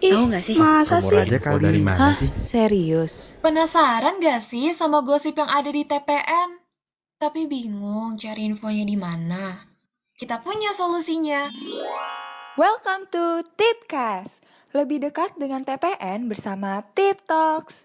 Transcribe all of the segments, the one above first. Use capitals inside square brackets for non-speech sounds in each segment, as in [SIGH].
Ih, Tahu nggak sih? Masa Rumor sih? aja kali. dari mana Hah? sih? Serius? Penasaran gak sih sama gosip yang ada di TPN? Tapi bingung cari infonya di mana? Kita punya solusinya. Welcome to Tipcast. Lebih dekat dengan TPN bersama Tip Talks.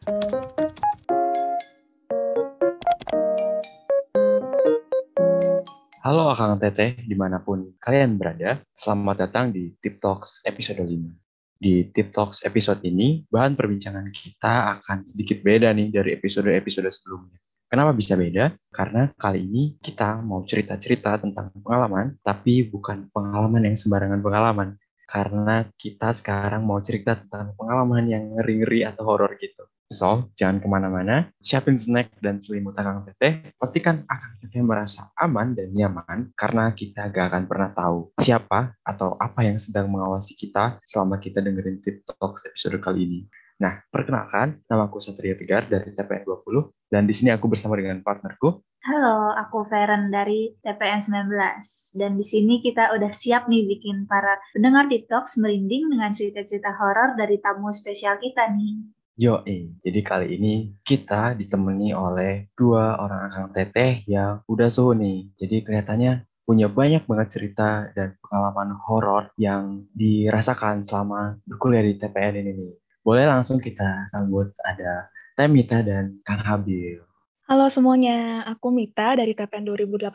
Halo Akang Teteh, di mana pun kalian berada, selamat datang di Tip Talks episode 5. Di Tip Talks episode ini, bahan perbincangan kita akan sedikit beda nih dari episode-episode sebelumnya. Kenapa bisa beda? Karena kali ini kita mau cerita-cerita tentang pengalaman, tapi bukan pengalaman yang sembarangan pengalaman. Karena kita sekarang mau cerita tentang pengalaman yang ngeri-ngeri atau horor gitu. So, jangan ke mana-mana, siapin snack dan selimut Akang Teteh, pastikan Akang Teteh merasa aman dan nyaman karena kita gak akan pernah tahu siapa atau apa yang sedang mengawasi kita selama kita dengerin Tip Talks episode kali ini. Nah, perkenalkan, nama aku Satria Tegar dari TPN 20 dan di sini aku bersama dengan partnerku. Halo, aku Feren dari TPN 19. Dan di sini kita udah siap nih bikin para pendengar TikToks merinding dengan cerita-cerita horor dari tamu spesial kita nih. Yo, eh, jadi kali ini kita ditemani oleh dua orang Akang Teteh yang udah suhu nih. Jadi kelihatannya punya banyak banget cerita dan pengalaman horor yang dirasakan selama berkuliah di TPN ini nih. Boleh langsung kita sambut ada Teh Mita dan Kang Habil. Halo semuanya, aku Mita dari TPN 2018.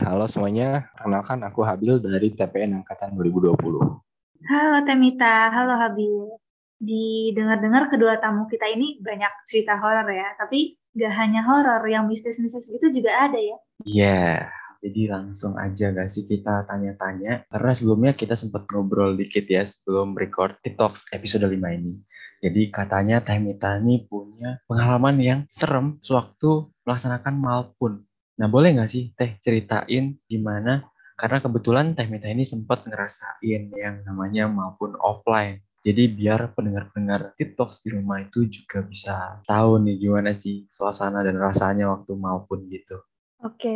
Halo semuanya, kenalkan aku Habil dari TPN Angkatan 2020. Halo Temita, halo Habil. Didengar-dengar kedua tamu kita ini banyak cerita horor ya, tapi gak hanya horor, yang mistis-mistis itu juga ada ya. Iya, jadi langsung aja gak sih kita tanya-tanya. Karena sebelumnya kita sempat ngobrol dikit ya sebelum record TikToks episode 5 ini. Jadi katanya Teh Mita ini punya pengalaman yang serem sewaktu melaksanakan malpun. Nah boleh nggak sih Teh ceritain gimana? Karena kebetulan Teh Mita ini sempat ngerasain yang namanya malpun offline. Jadi biar pendengar-pendengar TikToks di rumah itu juga bisa tahu nih gimana sih suasana dan rasanya waktu malpun gitu. Oke,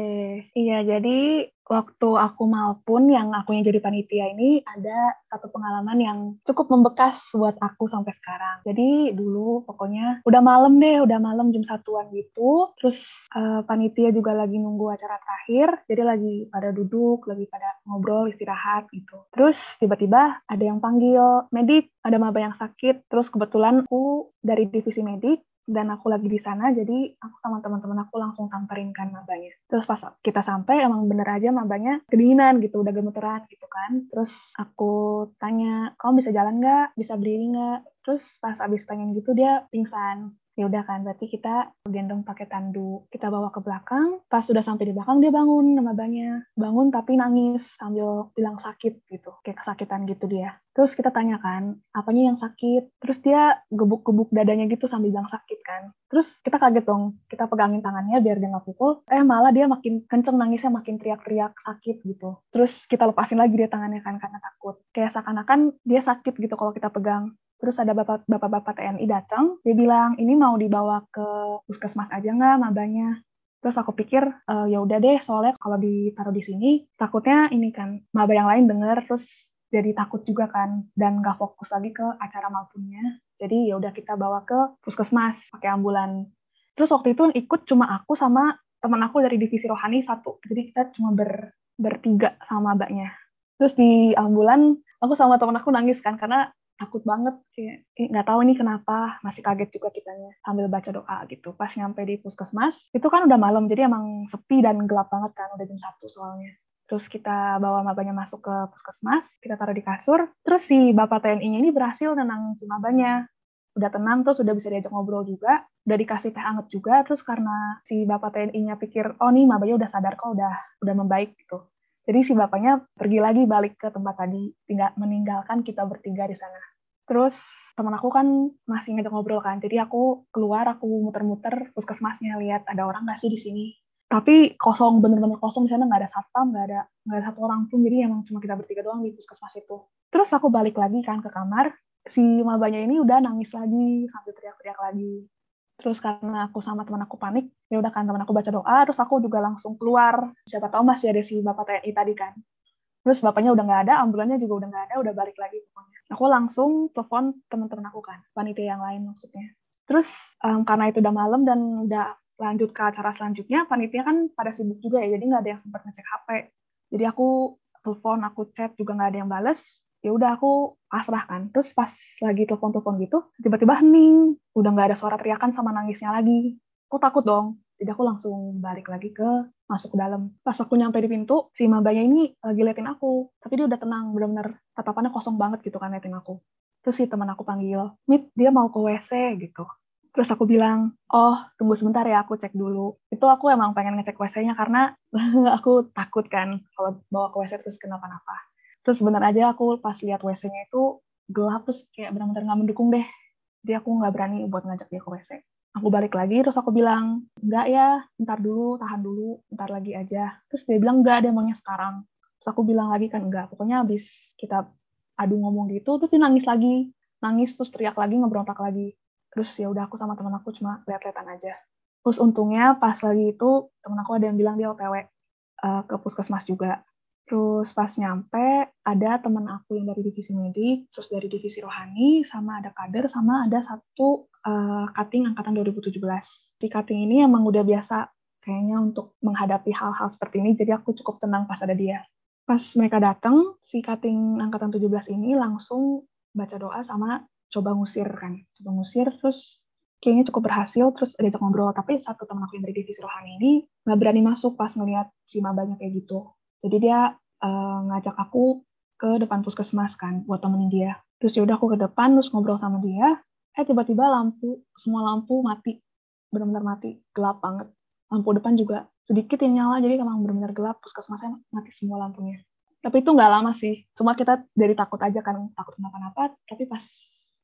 iya jadi waktu aku maupun yang aku yang jadi panitia ini ada satu pengalaman yang cukup membekas buat aku sampai sekarang. Jadi dulu pokoknya udah malam deh, udah malam jam satuan gitu. Terus uh, panitia juga lagi nunggu acara terakhir, jadi lagi pada duduk, lagi pada ngobrol, istirahat gitu. Terus tiba-tiba ada yang panggil medik, ada maba yang sakit. Terus kebetulan aku dari divisi medik, dan aku lagi di sana jadi aku sama teman-teman aku langsung samperin kan mabanya. Terus pas kita sampai emang bener aja mabanya kedinginan gitu udah gemeteran gitu kan. Terus aku tanya kamu bisa jalan nggak? Bisa berdiri nggak? Terus pas abis tanya gitu dia pingsan ya udah kan berarti kita gendong pakai tandu. Kita bawa ke belakang pas sudah sampai di belakang dia bangun mabanya bangun tapi nangis sambil bilang sakit gitu kayak kesakitan gitu dia. Terus kita tanyakan apanya yang sakit? Terus dia gebuk-gebuk dadanya gitu sambil bilang sakit kan. Terus kita kaget dong kita pegangin tangannya biar dia nggak pukul. Eh malah dia makin kenceng nangisnya makin teriak-teriak sakit gitu. Terus kita lepasin lagi dia tangannya kan karena takut. Kayak seakan-akan dia sakit gitu kalau kita pegang Terus ada bapak-bapak TNI datang, dia bilang ini mau dibawa ke puskesmas aja nggak mabanya. Terus aku pikir e, ya udah deh, soalnya kalau ditaruh di sini takutnya ini kan maba yang lain denger terus jadi takut juga kan dan nggak fokus lagi ke acara maupunnya. Jadi ya udah kita bawa ke puskesmas pakai ambulan. Terus waktu itu ikut cuma aku sama teman aku dari divisi rohani satu. Jadi kita cuma ber, bertiga sama mabanya. Terus di ambulan aku sama teman aku nangis kan karena takut banget kayak nggak tahu ini kenapa masih kaget juga kitanya sambil baca doa gitu. Pas nyampe di puskesmas itu kan udah malam jadi emang sepi dan gelap banget kan udah jam satu soalnya. Terus kita bawa mabanya masuk ke puskesmas kita taruh di kasur terus si bapak TNI-nya ini berhasil nenang si mabanya. Udah tenang terus udah bisa diajak ngobrol juga udah dikasih teh hangat juga terus karena si bapak TNI-nya pikir oh nih mabanya udah sadar kok udah udah membaik gitu jadi si bapaknya pergi lagi balik ke tempat tadi, tinggal meninggalkan kita bertiga di sana. Terus teman aku kan masih ngajak ngobrol kan, jadi aku keluar, aku muter-muter puskesmasnya lihat ada orang nggak sih di sini. Tapi kosong, bener-bener kosong di sana nggak ada satpam, nggak ada nggak ada satu orang pun, jadi emang cuma kita bertiga doang di puskesmas itu. Terus aku balik lagi kan ke kamar, si mabanya ini udah nangis lagi sambil teriak-teriak lagi. Terus karena aku sama teman aku panik, ya udah kan teman aku baca doa, terus aku juga langsung keluar. Siapa tahu masih ada si bapak TNI tadi kan. Terus bapaknya udah nggak ada, ambulannya juga udah nggak ada, udah balik lagi pokoknya. aku langsung telepon teman-teman aku kan, panitia yang lain maksudnya. Terus um, karena itu udah malam dan udah lanjut ke acara selanjutnya, panitia kan pada sibuk juga ya, jadi nggak ada yang sempat ngecek HP. Jadi aku telepon, aku chat juga nggak ada yang bales. Ya udah aku pasrah kan. Terus pas lagi telepon-telepon gitu, tiba-tiba hening, udah nggak ada suara teriakan sama nangisnya lagi. Aku takut dong. Jadi aku langsung balik lagi ke masuk ke dalam. Pas aku nyampe di pintu, si mabanya ini lagi liatin aku. Tapi dia udah tenang, benar-benar tatapannya kosong banget gitu kan liatin aku. Terus si teman aku panggil, Mit, dia mau ke WC gitu. Terus aku bilang, oh tunggu sebentar ya, aku cek dulu. Itu aku emang pengen ngecek WC-nya karena [LAUGHS] aku takut kan kalau bawa ke WC terus kenapa-napa. Terus bener aja aku pas lihat WC-nya itu gelap terus kayak benar-benar nggak mendukung deh. Jadi aku nggak berani buat ngajak dia ke WC aku balik lagi terus aku bilang enggak ya ntar dulu tahan dulu ntar lagi aja. Terus dia bilang enggak dia maunya sekarang. Terus aku bilang lagi kan enggak pokoknya habis kita adu ngomong gitu terus dia nangis lagi. Nangis terus teriak lagi ngebrontak lagi. Terus ya udah aku sama teman aku cuma lihat-lihatan aja. Terus untungnya pas lagi itu temen aku ada yang bilang dia otw uh, eh, ke puskesmas juga Terus pas nyampe, ada teman aku yang dari divisi medik, terus dari divisi rohani, sama ada kader, sama ada satu uh, cutting angkatan 2017. Si cutting ini emang udah biasa kayaknya untuk menghadapi hal-hal seperti ini, jadi aku cukup tenang pas ada dia. Pas mereka datang, si cutting angkatan 17 ini langsung baca doa sama coba ngusir kan. Coba ngusir, terus kayaknya cukup berhasil, terus diajak ngobrol. Tapi satu teman aku yang dari divisi rohani ini nggak berani masuk pas ngeliat si mabanya kayak gitu jadi dia uh, ngajak aku ke depan puskesmas kan buat temenin dia. Terus ya udah aku ke depan terus ngobrol sama dia. Eh tiba-tiba lampu semua lampu mati, benar-benar mati, gelap banget. Lampu depan juga sedikit yang nyala jadi emang benar-benar gelap puskesmasnya mati semua lampunya. Tapi itu nggak lama sih, cuma kita dari takut aja kan takut kenapa-napa. Tapi pas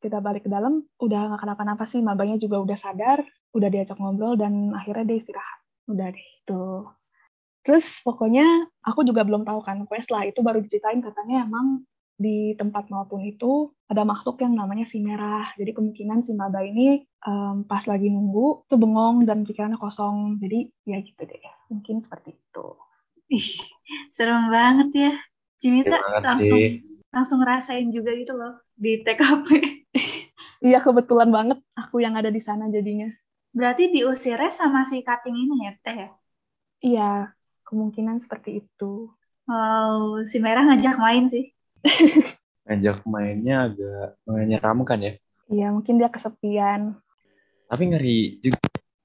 kita balik ke dalam udah nggak kenapa-napa sih, mabanya juga udah sadar, udah diajak ngobrol dan akhirnya dia istirahat. Udah deh itu Terus pokoknya aku juga belum tahu kan, pokoknya setelah itu baru diceritain katanya emang di tempat maupun itu ada makhluk yang namanya si merah. Jadi kemungkinan si Maba ini um, pas lagi nunggu tuh bengong dan pikirannya kosong. Jadi ya gitu deh, mungkin seperti itu. Ih, serem banget ya. Cimita langsung sih. langsung ngerasain juga gitu loh di TKP. [LAUGHS] Iya kebetulan banget aku yang ada di sana jadinya. Berarti diusirnya sama si cutting ini ya teh ya? Iya, kemungkinan seperti itu. Wow, si Merah ngajak main sih. [LAUGHS] ngajak mainnya agak menyeramkan ya. Iya, mungkin dia kesepian. Tapi ngeri juga.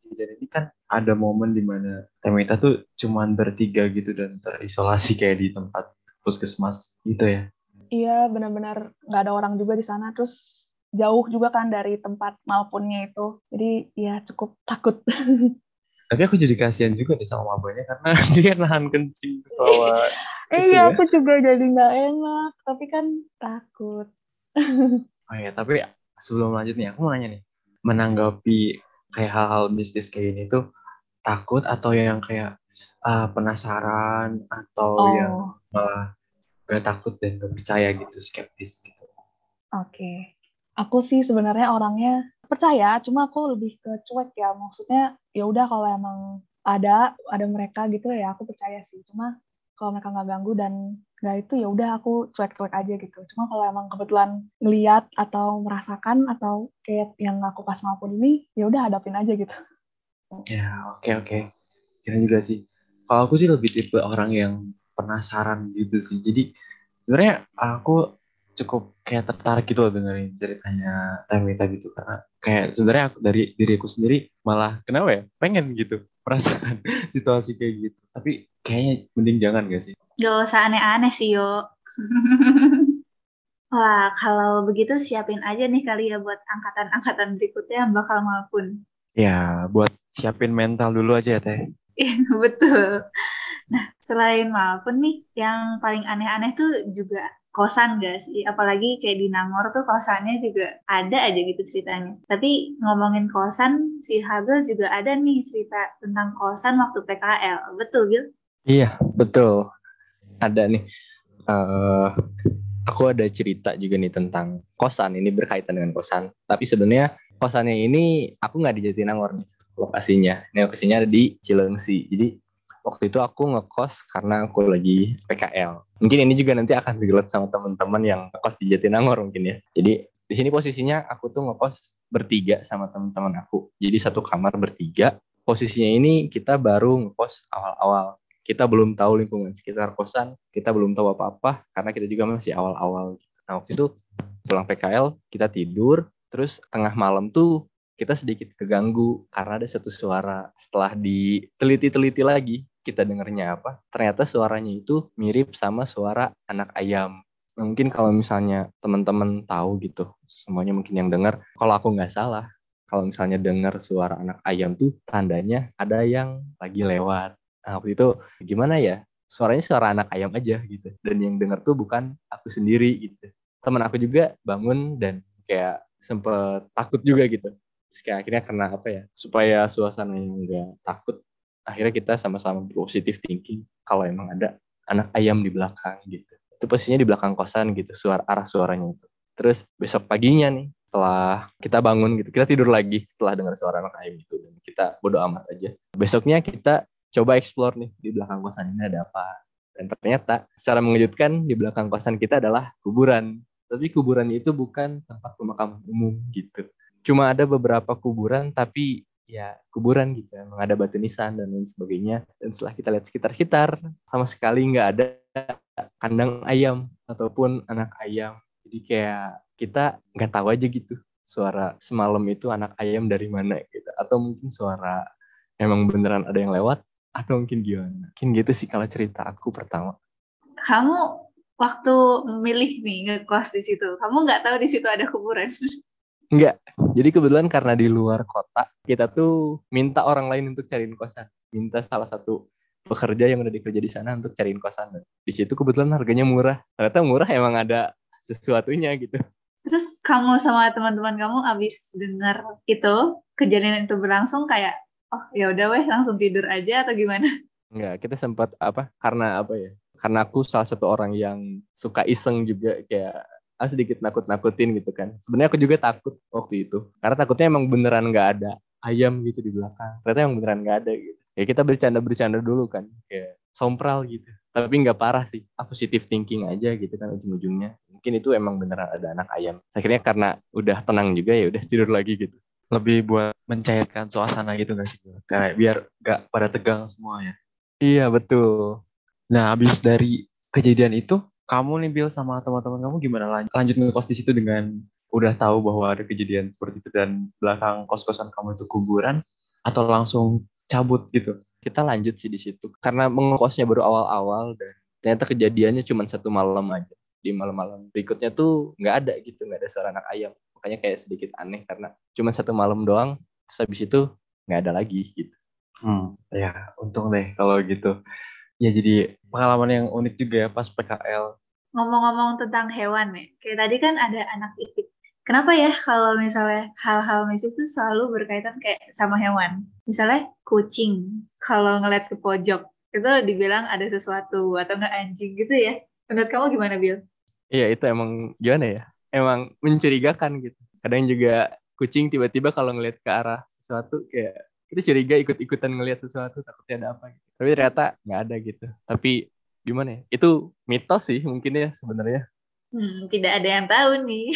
Dan ini kan ada momen di mana Temita tuh cuman bertiga gitu dan terisolasi kayak di tempat puskesmas gitu ya. Iya, benar-benar nggak ada orang juga di sana. Terus jauh juga kan dari tempat malpunnya itu. Jadi ya cukup takut. [LAUGHS] Tapi aku jadi kasihan juga deh sama mabanya karena [LAUGHS] dia nahan kencing bahwa Iya, ya. aku juga jadi nggak enak, tapi kan takut. oh iya, tapi sebelum lanjut nih, aku mau nanya nih, menanggapi kayak hal-hal mistis kayak ini tuh takut atau yang kayak uh, penasaran atau oh. yang malah gak takut dan gak percaya gitu, skeptis gitu. Oke, okay. aku sih sebenarnya orangnya percaya cuma aku lebih ke cuek ya. Maksudnya ya udah kalau emang ada ada mereka gitu ya aku percaya sih. Cuma kalau mereka nggak ganggu dan nggak itu ya udah aku cuek-cuek aja gitu. Cuma kalau emang kebetulan ngeliat atau merasakan atau kayak yang aku pas maupun ini ya udah hadapin aja gitu. Ya oke okay, oke. Okay. kira juga sih. Kalau aku sih lebih tipe orang yang penasaran gitu sih. Jadi sebenarnya aku cukup kayak tertarik gitu loh dengerin ceritanya Tamita gitu karena kayak sebenarnya aku dari diriku sendiri malah kenapa ya pengen gitu [LAUGHS] merasakan situasi kayak gitu tapi kayaknya mending jangan gak sih gak usah aneh-aneh sih yo [LAUGHS] Wah, kalau begitu siapin aja nih kali ya buat angkatan-angkatan berikutnya yang bakal maupun. Ya, buat siapin mental dulu aja ya, Teh. [LAUGHS] Iya, betul. Nah, selain maupun nih, yang paling aneh-aneh tuh juga kosan gak sih? Apalagi kayak di Nangor tuh kosannya juga ada aja gitu ceritanya. Tapi ngomongin kosan, si Habil juga ada nih cerita tentang kosan waktu PKL. Betul, Bil? Iya, betul. Ada nih. Uh, aku ada cerita juga nih tentang kosan. Ini berkaitan dengan kosan. Tapi sebenarnya kosannya ini aku nggak di Jatinangor nih lokasinya. Ini lokasinya ada di Cilengsi. Jadi waktu itu aku ngekos karena aku lagi PKL. Mungkin ini juga nanti akan dilihat sama teman-teman yang ngekos di Jatinangor mungkin ya. Jadi di sini posisinya aku tuh ngekos bertiga sama teman-teman aku. Jadi satu kamar bertiga. Posisinya ini kita baru ngekos awal-awal. Kita belum tahu lingkungan sekitar kosan, kita belum tahu apa-apa karena kita juga masih awal-awal. Nah waktu itu pulang PKL, kita tidur, terus tengah malam tuh kita sedikit keganggu karena ada satu suara. Setelah diteliti-teliti lagi, kita dengarnya apa? Ternyata suaranya itu mirip sama suara anak ayam. Nah, mungkin kalau misalnya teman-teman tahu gitu, semuanya mungkin yang dengar, kalau aku nggak salah, kalau misalnya dengar suara anak ayam tuh tandanya ada yang lagi lewat. Nah, waktu itu gimana ya? Suaranya suara anak ayam aja gitu. Dan yang dengar tuh bukan aku sendiri gitu. Teman aku juga bangun dan kayak sempet takut juga gitu. Terus kayak akhirnya karena apa ya? Supaya suasananya nggak takut, akhirnya kita sama-sama positive thinking kalau emang ada anak ayam di belakang gitu. Itu posisinya di belakang kosan gitu suara arah suaranya itu. Terus besok paginya nih setelah kita bangun gitu kita tidur lagi setelah dengar suara anak ayam itu. Dan kita bodo amat aja. Besoknya kita coba explore nih di belakang kosan ini ada apa. Dan ternyata secara mengejutkan di belakang kosan kita adalah kuburan. Tapi kuburan itu bukan tempat pemakaman umum gitu. Cuma ada beberapa kuburan tapi ya kuburan gitu emang ada batu nisan dan lain sebagainya. Dan setelah kita lihat sekitar-sekitar sama sekali nggak ada kandang ayam ataupun anak ayam. Jadi kayak kita nggak tahu aja gitu suara semalam itu anak ayam dari mana gitu. Atau mungkin suara emang beneran ada yang lewat atau mungkin gimana. Mungkin gitu sih kalau cerita aku pertama. Kamu waktu milih nih ngekos di situ kamu nggak tahu di situ ada kuburan [LAUGHS] Enggak. Jadi kebetulan karena di luar kota, kita tuh minta orang lain untuk cariin kosan. Minta salah satu pekerja yang udah dikerja di sana untuk cariin kosan. Di situ kebetulan harganya murah. Ternyata murah emang ada sesuatunya gitu. Terus kamu sama teman-teman kamu abis dengar itu, kejadian itu berlangsung kayak, oh ya udah weh langsung tidur aja atau gimana? Enggak, kita sempat apa? Karena apa ya? Karena aku salah satu orang yang suka iseng juga kayak ah, sedikit nakut-nakutin gitu kan. Sebenarnya aku juga takut waktu itu. Karena takutnya emang beneran nggak ada ayam gitu di belakang. Ternyata emang beneran nggak ada gitu. Ya kita bercanda-bercanda dulu kan. Kayak sompral gitu. Tapi nggak parah sih. Ah, positive thinking aja gitu kan ujung-ujungnya. Mungkin itu emang beneran ada anak ayam. Akhirnya karena udah tenang juga ya udah tidur lagi gitu. Lebih buat mencairkan suasana gitu nggak sih? Kayak biar nggak pada tegang semua ya. Iya betul. Nah, habis dari kejadian itu, kamu nih Bill sama teman-teman kamu gimana lanjut, lanjut ngekos di situ dengan udah tahu bahwa ada kejadian seperti itu dan belakang kos-kosan kamu itu kuburan atau langsung cabut gitu? Kita lanjut sih di situ karena mengkosnya baru awal-awal dan ternyata kejadiannya cuma satu malam aja. Di malam-malam berikutnya tuh nggak ada gitu, nggak ada suara anak ayam. Makanya kayak sedikit aneh karena cuma satu malam doang, terus habis itu nggak ada lagi gitu. Hmm, ya untung deh kalau gitu. Ya jadi pengalaman yang unik juga ya pas PKL. Ngomong-ngomong tentang hewan nih, kayak tadi kan ada anak itik. Kenapa ya kalau misalnya hal-hal mistis itu selalu berkaitan kayak sama hewan? Misalnya kucing, kalau ngeliat ke pojok, itu dibilang ada sesuatu atau nggak anjing gitu ya. Menurut kamu gimana, Bill? Iya itu emang gimana ya? Emang mencurigakan gitu. Kadang juga kucing tiba-tiba kalau ngeliat ke arah sesuatu kayak kita curiga ikut-ikutan ngelihat sesuatu takutnya ada apa gitu. Tapi ternyata nggak ada gitu. Tapi gimana ya? Itu mitos sih mungkin ya sebenarnya. Hmm, tidak ada yang tahu nih.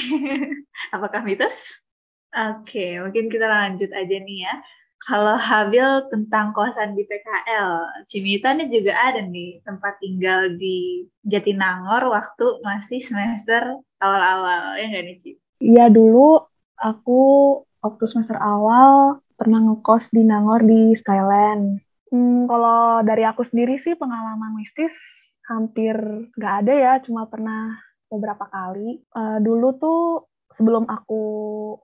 [LAUGHS] Apakah mitos? Oke, mungkin kita lanjut aja nih ya. Kalau Habil tentang kosan di PKL, Cimita nih juga ada nih tempat tinggal di Jatinangor waktu masih semester awal-awal, ya nggak nih Ci? Iya dulu aku waktu semester awal pernah ngekos di Nangor di Skyland. Hmm, kalau dari aku sendiri sih pengalaman mistis hampir nggak ada ya, cuma pernah beberapa kali. Uh, dulu tuh sebelum aku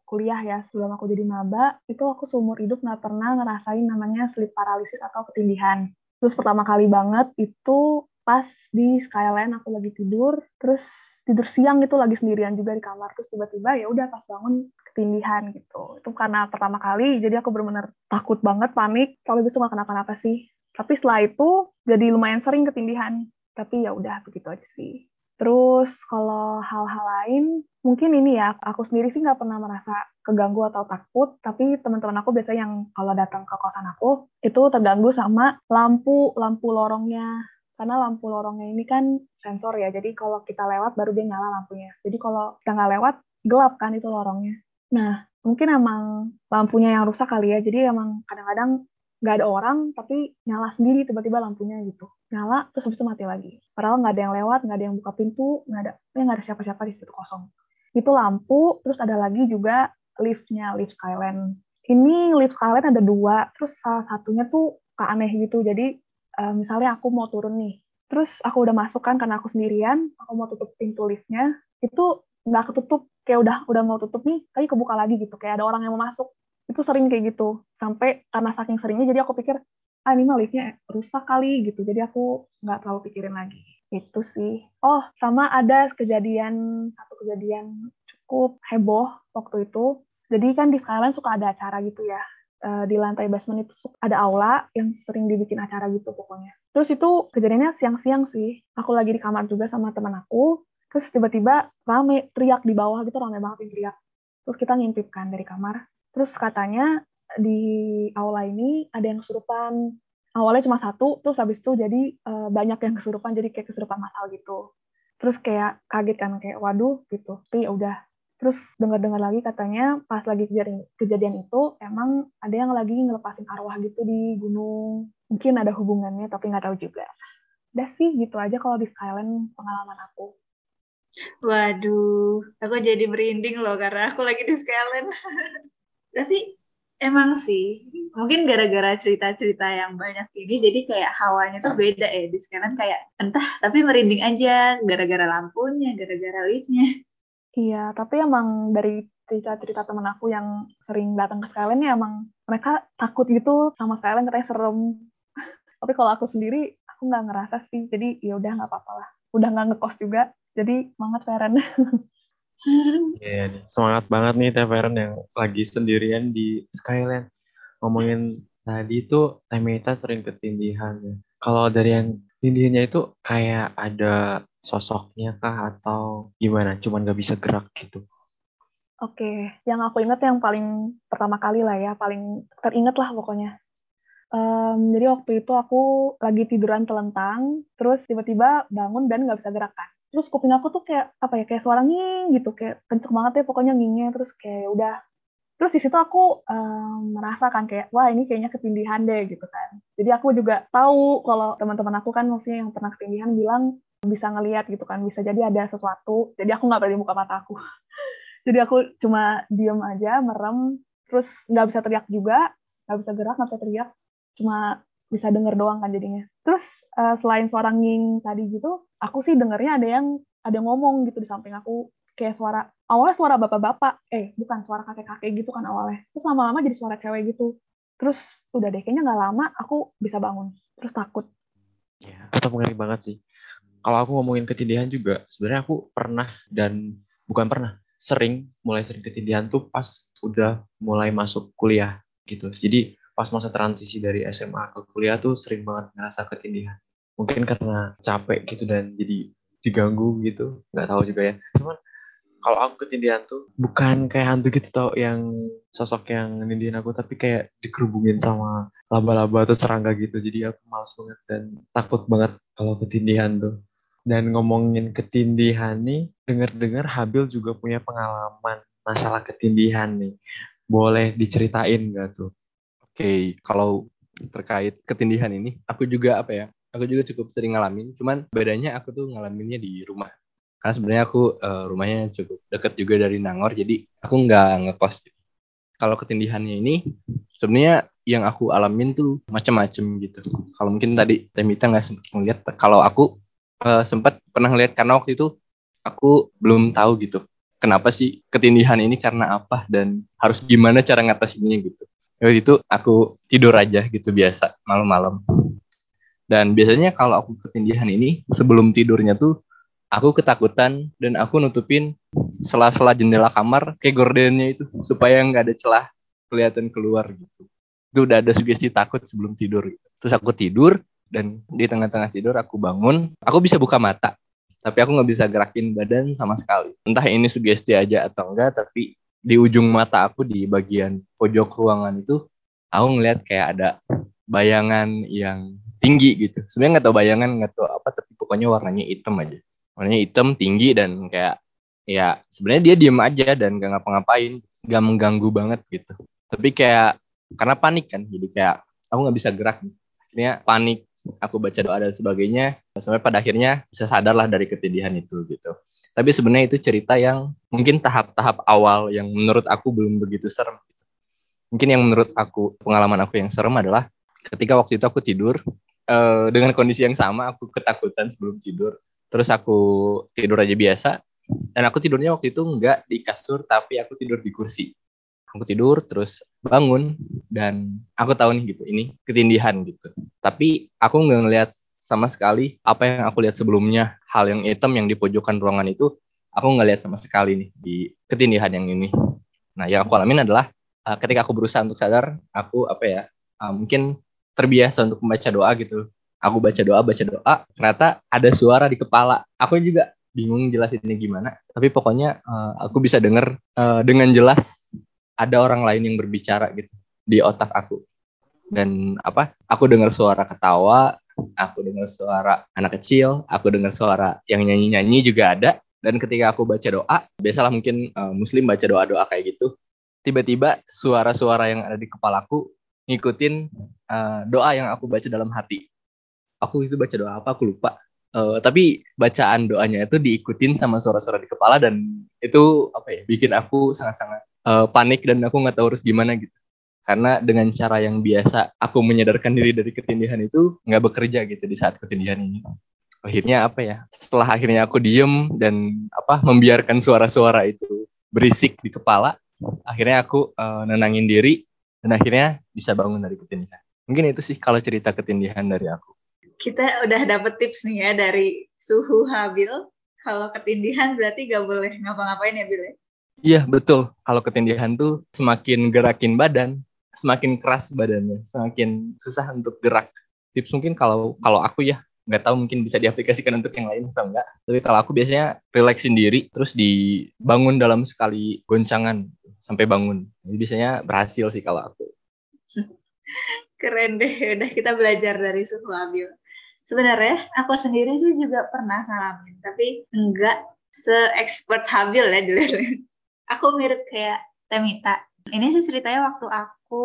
kuliah ya, sebelum aku jadi maba, itu aku seumur hidup nggak pernah ngerasain namanya sleep paralysis atau ketindihan. Terus pertama kali banget itu pas di Skyline aku lagi tidur, terus tidur siang gitu lagi sendirian juga di kamar. Terus tiba-tiba ya udah pas bangun ketindihan gitu. Itu karena pertama kali jadi aku benar-benar takut banget panik. Kalau itu nggak kenapa-napa sih. Tapi setelah itu jadi lumayan sering ketindihan. Tapi ya udah begitu aja sih. Terus kalau hal-hal lain, mungkin ini ya, aku sendiri sih nggak pernah merasa keganggu atau takut, tapi teman-teman aku biasanya yang kalau datang ke kosan aku, itu terganggu sama lampu, lampu lorongnya. Karena lampu lorongnya ini kan sensor ya, jadi kalau kita lewat baru dia nyala lampunya. Jadi kalau kita nggak lewat, gelap kan itu lorongnya. Nah, mungkin emang lampunya yang rusak kali ya, jadi emang kadang-kadang nggak ada orang, tapi nyala sendiri tiba-tiba lampunya gitu. Nyala terus habis itu mati lagi. Padahal nggak ada yang lewat nggak ada yang buka pintu nggak ada ya nggak ada siapa-siapa di situ kosong. Itu lampu terus ada lagi juga liftnya lift Skyland. Ini lift Skyland ada dua terus salah satunya tuh aneh gitu. Jadi uh, misalnya aku mau turun nih terus aku udah masuk kan karena aku sendirian aku mau tutup pintu liftnya itu nggak ketutup kayak udah udah mau tutup nih tapi kebuka lagi gitu kayak ada orang yang mau masuk. Itu sering kayak gitu sampai karena saking seringnya jadi aku pikir ah ini mah liftnya rusak kali gitu. Jadi aku nggak terlalu pikirin lagi. Itu sih. Oh sama ada kejadian satu kejadian cukup heboh waktu itu. Jadi kan di Skyline suka ada acara gitu ya di lantai basement itu ada aula yang sering dibikin acara gitu pokoknya. Terus itu kejadiannya siang-siang sih. Aku lagi di kamar juga sama teman aku. Terus tiba-tiba rame teriak di bawah gitu rame banget yang teriak. Terus kita ngintip kan dari kamar. Terus katanya di aula ini ada yang kesurupan. Awalnya cuma satu terus habis itu jadi uh, banyak yang kesurupan jadi kayak kesurupan masal gitu. Terus kayak kaget kan kayak waduh gitu. Tapi ya udah terus dengar-dengar lagi katanya pas lagi kejadian, itu emang ada yang lagi ngelepasin arwah gitu di gunung mungkin ada hubungannya tapi nggak tahu juga udah sih gitu aja kalau di Skyland pengalaman aku Waduh, aku jadi merinding loh karena aku lagi di Skyland. [LAUGHS] Tapi emang sih, mungkin gara-gara cerita-cerita yang banyak ini, jadi kayak hawanya tuh beda ya. Di sekarang kayak entah, tapi merinding aja gara-gara lampunya, gara-gara liftnya. Iya, tapi emang dari cerita-cerita temen aku yang sering datang ke Skyline ya emang mereka takut gitu sama Skyline katanya serem. [LAUGHS] tapi kalau aku sendiri, aku nggak ngerasa sih. Jadi ya udah nggak apa-apa lah. Udah nggak ngekos juga, jadi semangat Feren. [LAUGHS] Iya, yeah, semangat banget nih Teh Feren yang lagi sendirian di Skyland. Ngomongin tadi itu Temita sering ketindihan ya. Kalau dari yang tindihannya itu kayak ada sosoknya kah atau gimana? Cuman nggak bisa gerak gitu. Oke, yang aku ingat yang paling pertama kali lah ya, paling teringat lah pokoknya. Um, jadi waktu itu aku lagi tiduran telentang, terus tiba-tiba bangun dan nggak bisa gerakan terus kuping aku tuh kayak apa ya kayak suara nging gitu kayak kenceng banget ya pokoknya ngingnya terus kayak ya udah terus di situ aku um, merasakan kayak wah ini kayaknya ketindihan deh gitu kan. Jadi aku juga tahu kalau teman-teman aku kan maksudnya yang pernah ketindihan bilang bisa ngelihat gitu kan bisa jadi ada sesuatu. Jadi aku nggak berani buka mata aku. [LAUGHS] Jadi aku cuma diem aja merem terus nggak bisa teriak juga nggak bisa gerak nggak bisa teriak cuma bisa denger doang kan jadinya. Terus uh, selain suara nging tadi gitu, aku sih dengernya ada yang ada yang ngomong gitu di samping aku kayak suara awalnya suara bapak-bapak, eh bukan suara kakek-kakek gitu kan awalnya. Terus lama-lama jadi suara cewek gitu. Terus udah deh kayaknya nggak lama aku bisa bangun. Terus takut. Ya, tetap ngeri banget sih. Kalau aku ngomongin ketindihan juga, sebenarnya aku pernah dan bukan pernah, sering mulai sering ketindihan tuh pas udah mulai masuk kuliah gitu. Jadi pas masa transisi dari SMA ke kuliah tuh sering banget ngerasa ketindihan. Mungkin karena capek gitu dan jadi diganggu gitu, nggak tahu juga ya. Cuman kalau aku ketindihan tuh bukan kayak hantu gitu tau yang sosok yang nindihin aku tapi kayak dikerubungin sama laba-laba atau serangga gitu jadi aku males banget dan takut banget kalau ketindihan tuh dan ngomongin ketindihan nih denger-dengar Habil juga punya pengalaman masalah ketindihan nih boleh diceritain gak tuh okay, kalau terkait ketindihan ini, aku juga apa ya? Aku juga cukup sering ngalamin. Cuman bedanya aku tuh ngalaminnya di rumah. Karena sebenarnya aku uh, rumahnya cukup deket juga dari Nangor, jadi aku nggak ngekos. Kalau ketindihannya ini, sebenarnya yang aku alamin tuh macam-macam gitu. Kalau mungkin tadi Temita nggak sempat ngeliat, kalau aku uh, sempat pernah ngeliat karena waktu itu aku belum tahu gitu kenapa sih ketindihan ini karena apa dan harus gimana cara ngatasinnya gitu waktu itu aku tidur aja gitu biasa malam-malam dan biasanya kalau aku ketindihan ini sebelum tidurnya tuh aku ketakutan dan aku nutupin sela-sela jendela kamar kayak gordennya itu supaya nggak ada celah kelihatan keluar gitu itu udah ada sugesti takut sebelum tidur gitu. terus aku tidur dan di tengah-tengah tidur aku bangun aku bisa buka mata tapi aku nggak bisa gerakin badan sama sekali. Entah ini sugesti aja atau enggak, tapi di ujung mata aku di bagian pojok ruangan itu aku ngeliat kayak ada bayangan yang tinggi gitu. Sebenarnya nggak tahu bayangan, nggak tahu apa, tapi pokoknya warnanya hitam aja. Warnanya hitam, tinggi dan kayak ya sebenarnya dia diem aja dan gak ngapa-ngapain, gak mengganggu banget gitu. Tapi kayak karena panik kan, jadi kayak aku nggak bisa gerak. Akhirnya panik, aku baca doa dan sebagainya, sampai pada akhirnya bisa sadar lah dari ketindihan itu gitu. Tapi sebenarnya itu cerita yang mungkin tahap-tahap awal yang menurut aku belum begitu serem. Mungkin yang menurut aku pengalaman aku yang serem adalah ketika waktu itu aku tidur uh, dengan kondisi yang sama aku ketakutan sebelum tidur. Terus aku tidur aja biasa dan aku tidurnya waktu itu enggak di kasur tapi aku tidur di kursi. Aku tidur terus bangun dan aku tahu nih gitu ini ketindihan gitu. Tapi aku nggak ngelihat sama sekali apa yang aku lihat sebelumnya hal yang hitam yang di pojokan ruangan itu aku nggak lihat sama sekali nih di ketindihan yang ini nah yang aku alamin adalah uh, ketika aku berusaha untuk sadar aku apa ya uh, mungkin terbiasa untuk membaca doa gitu aku baca doa baca doa ternyata ada suara di kepala aku juga bingung jelasinnya gimana tapi pokoknya uh, aku bisa dengar uh, dengan jelas ada orang lain yang berbicara gitu di otak aku dan apa aku dengar suara ketawa aku dengar suara anak kecil, aku dengar suara yang nyanyi-nyanyi juga ada. Dan ketika aku baca doa, biasalah mungkin uh, muslim baca doa-doa kayak gitu. Tiba-tiba suara-suara yang ada di kepalaku ngikutin uh, doa yang aku baca dalam hati. Aku itu baca doa apa, aku lupa. Uh, tapi bacaan doanya itu diikutin sama suara-suara di kepala dan itu apa ya bikin aku sangat-sangat uh, panik dan aku nggak tahu harus gimana gitu. Karena dengan cara yang biasa aku menyadarkan diri dari ketindihan itu nggak bekerja gitu di saat ketindihan ini. Akhirnya apa ya setelah akhirnya aku diem dan apa membiarkan suara-suara itu berisik di kepala akhirnya aku uh, nenangin diri dan akhirnya bisa bangun dari ketindihan. Mungkin itu sih kalau cerita ketindihan dari aku kita udah dapet tips nih ya dari suhu Habil kalau ketindihan berarti gak boleh ngapa-ngapain ya Bil ya? Iya betul. Kalau ketindihan tuh semakin gerakin badan, semakin keras badannya, semakin susah untuk gerak. Tips mungkin kalau kalau aku ya nggak tahu mungkin bisa diaplikasikan untuk yang lain atau enggak. Tapi kalau aku biasanya relaksin diri terus dibangun dalam sekali goncangan sampai bangun. Jadi biasanya berhasil sih kalau aku. [LAUGHS] Keren deh, udah kita belajar dari suhu Abil. Sebenarnya aku sendiri sih juga pernah ngalamin, tapi enggak se-expert Habil ya dulu. [LAUGHS] Aku mirip kayak Temita. Ini sih ceritanya waktu aku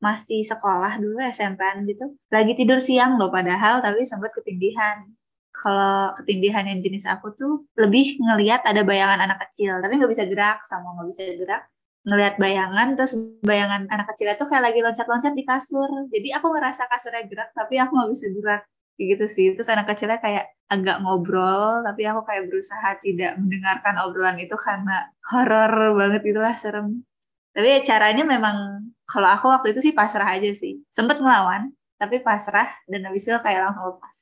masih sekolah dulu SMP-an gitu. Lagi tidur siang loh padahal tapi sempat ketindihan. Kalau ketindihan yang jenis aku tuh lebih ngelihat ada bayangan anak kecil tapi nggak bisa gerak sama nggak bisa gerak ngelihat bayangan terus bayangan anak kecil itu kayak lagi loncat-loncat di kasur jadi aku ngerasa kasurnya gerak tapi aku nggak bisa gerak gitu sih. Terus anak kecilnya kayak agak ngobrol tapi aku kayak berusaha tidak mendengarkan obrolan itu karena horor banget itulah serem. Tapi ya caranya memang kalau aku waktu itu sih pasrah aja sih. Sempet ngelawan tapi pasrah dan habis itu kayak langsung lepas.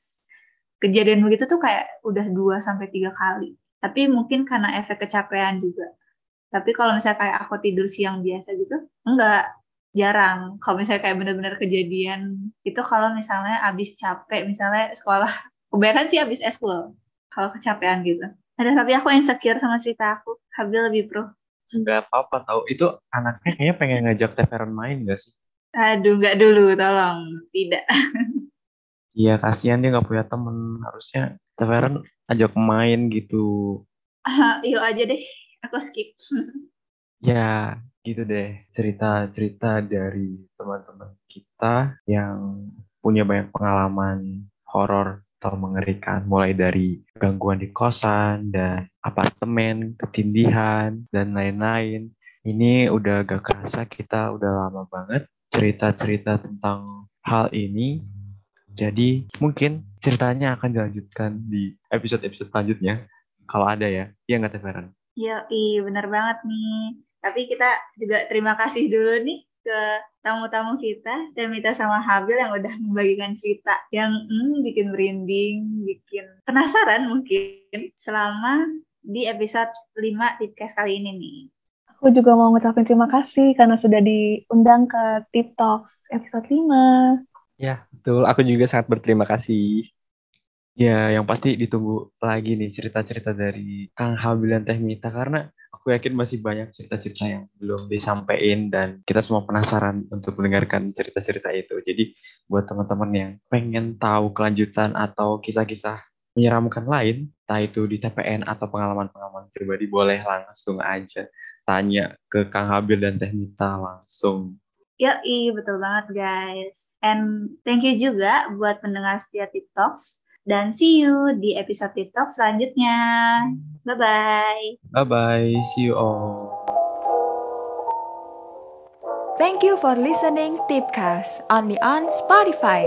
Kejadian begitu tuh kayak udah dua sampai tiga kali. Tapi mungkin karena efek kecapean juga. Tapi kalau misalnya kayak aku tidur siang biasa gitu enggak jarang. Kalau misalnya kayak bener-bener kejadian itu kalau misalnya abis capek misalnya sekolah [LAUGHS] kebanyakan sih abis eskul kalau kecapean gitu. Ada tapi aku insecure sama cerita aku. Habil lebih pro. Nggak apa-apa tahu. Itu anaknya kayaknya pengen ngajak Teveron main gak sih? Aduh nggak dulu tolong. Tidak. [LAUGHS] Iya kasihan dia nggak punya temen. Harusnya Teveron ajak main gitu. Yuk aja deh. Aku skip [LAUGHS] ya gitu deh cerita-cerita dari teman-teman kita yang punya banyak pengalaman horor atau mengerikan mulai dari gangguan di kosan dan apartemen, ketindihan dan lain-lain. Ini udah gak kerasa kita udah lama banget cerita-cerita tentang hal ini. Jadi mungkin ceritanya akan dilanjutkan di episode-episode selanjutnya. Kalau ada ya, iya nggak Teveran? Iya, iya benar banget nih. Tapi kita juga terima kasih dulu nih ke tamu-tamu kita dan minta sama Habil yang udah membagikan cerita yang hmm, bikin merinding, bikin penasaran mungkin selama di episode 5 Tipcast kali ini nih. Aku juga mau ngucapin terima kasih karena sudah diundang ke Tip Talks episode 5. Ya, betul. Aku juga sangat berterima kasih. Ya, yang pasti ditunggu lagi nih cerita-cerita dari Kang Habil dan Teh Mita karena aku yakin masih banyak cerita-cerita yang belum disampaikan dan kita semua penasaran untuk mendengarkan cerita-cerita itu. Jadi buat teman-teman yang pengen tahu kelanjutan atau kisah-kisah menyeramkan lain, entah itu di TPN atau pengalaman-pengalaman pribadi, boleh langsung aja tanya ke Kang Habil dan Teh Mita langsung. Yoi, betul banget guys. And thank you juga buat pendengar setia TikToks. Dan see you di episode TikTok selanjutnya. Bye-bye. Bye-bye. See you all. Thank you for listening Tipcast only on Spotify.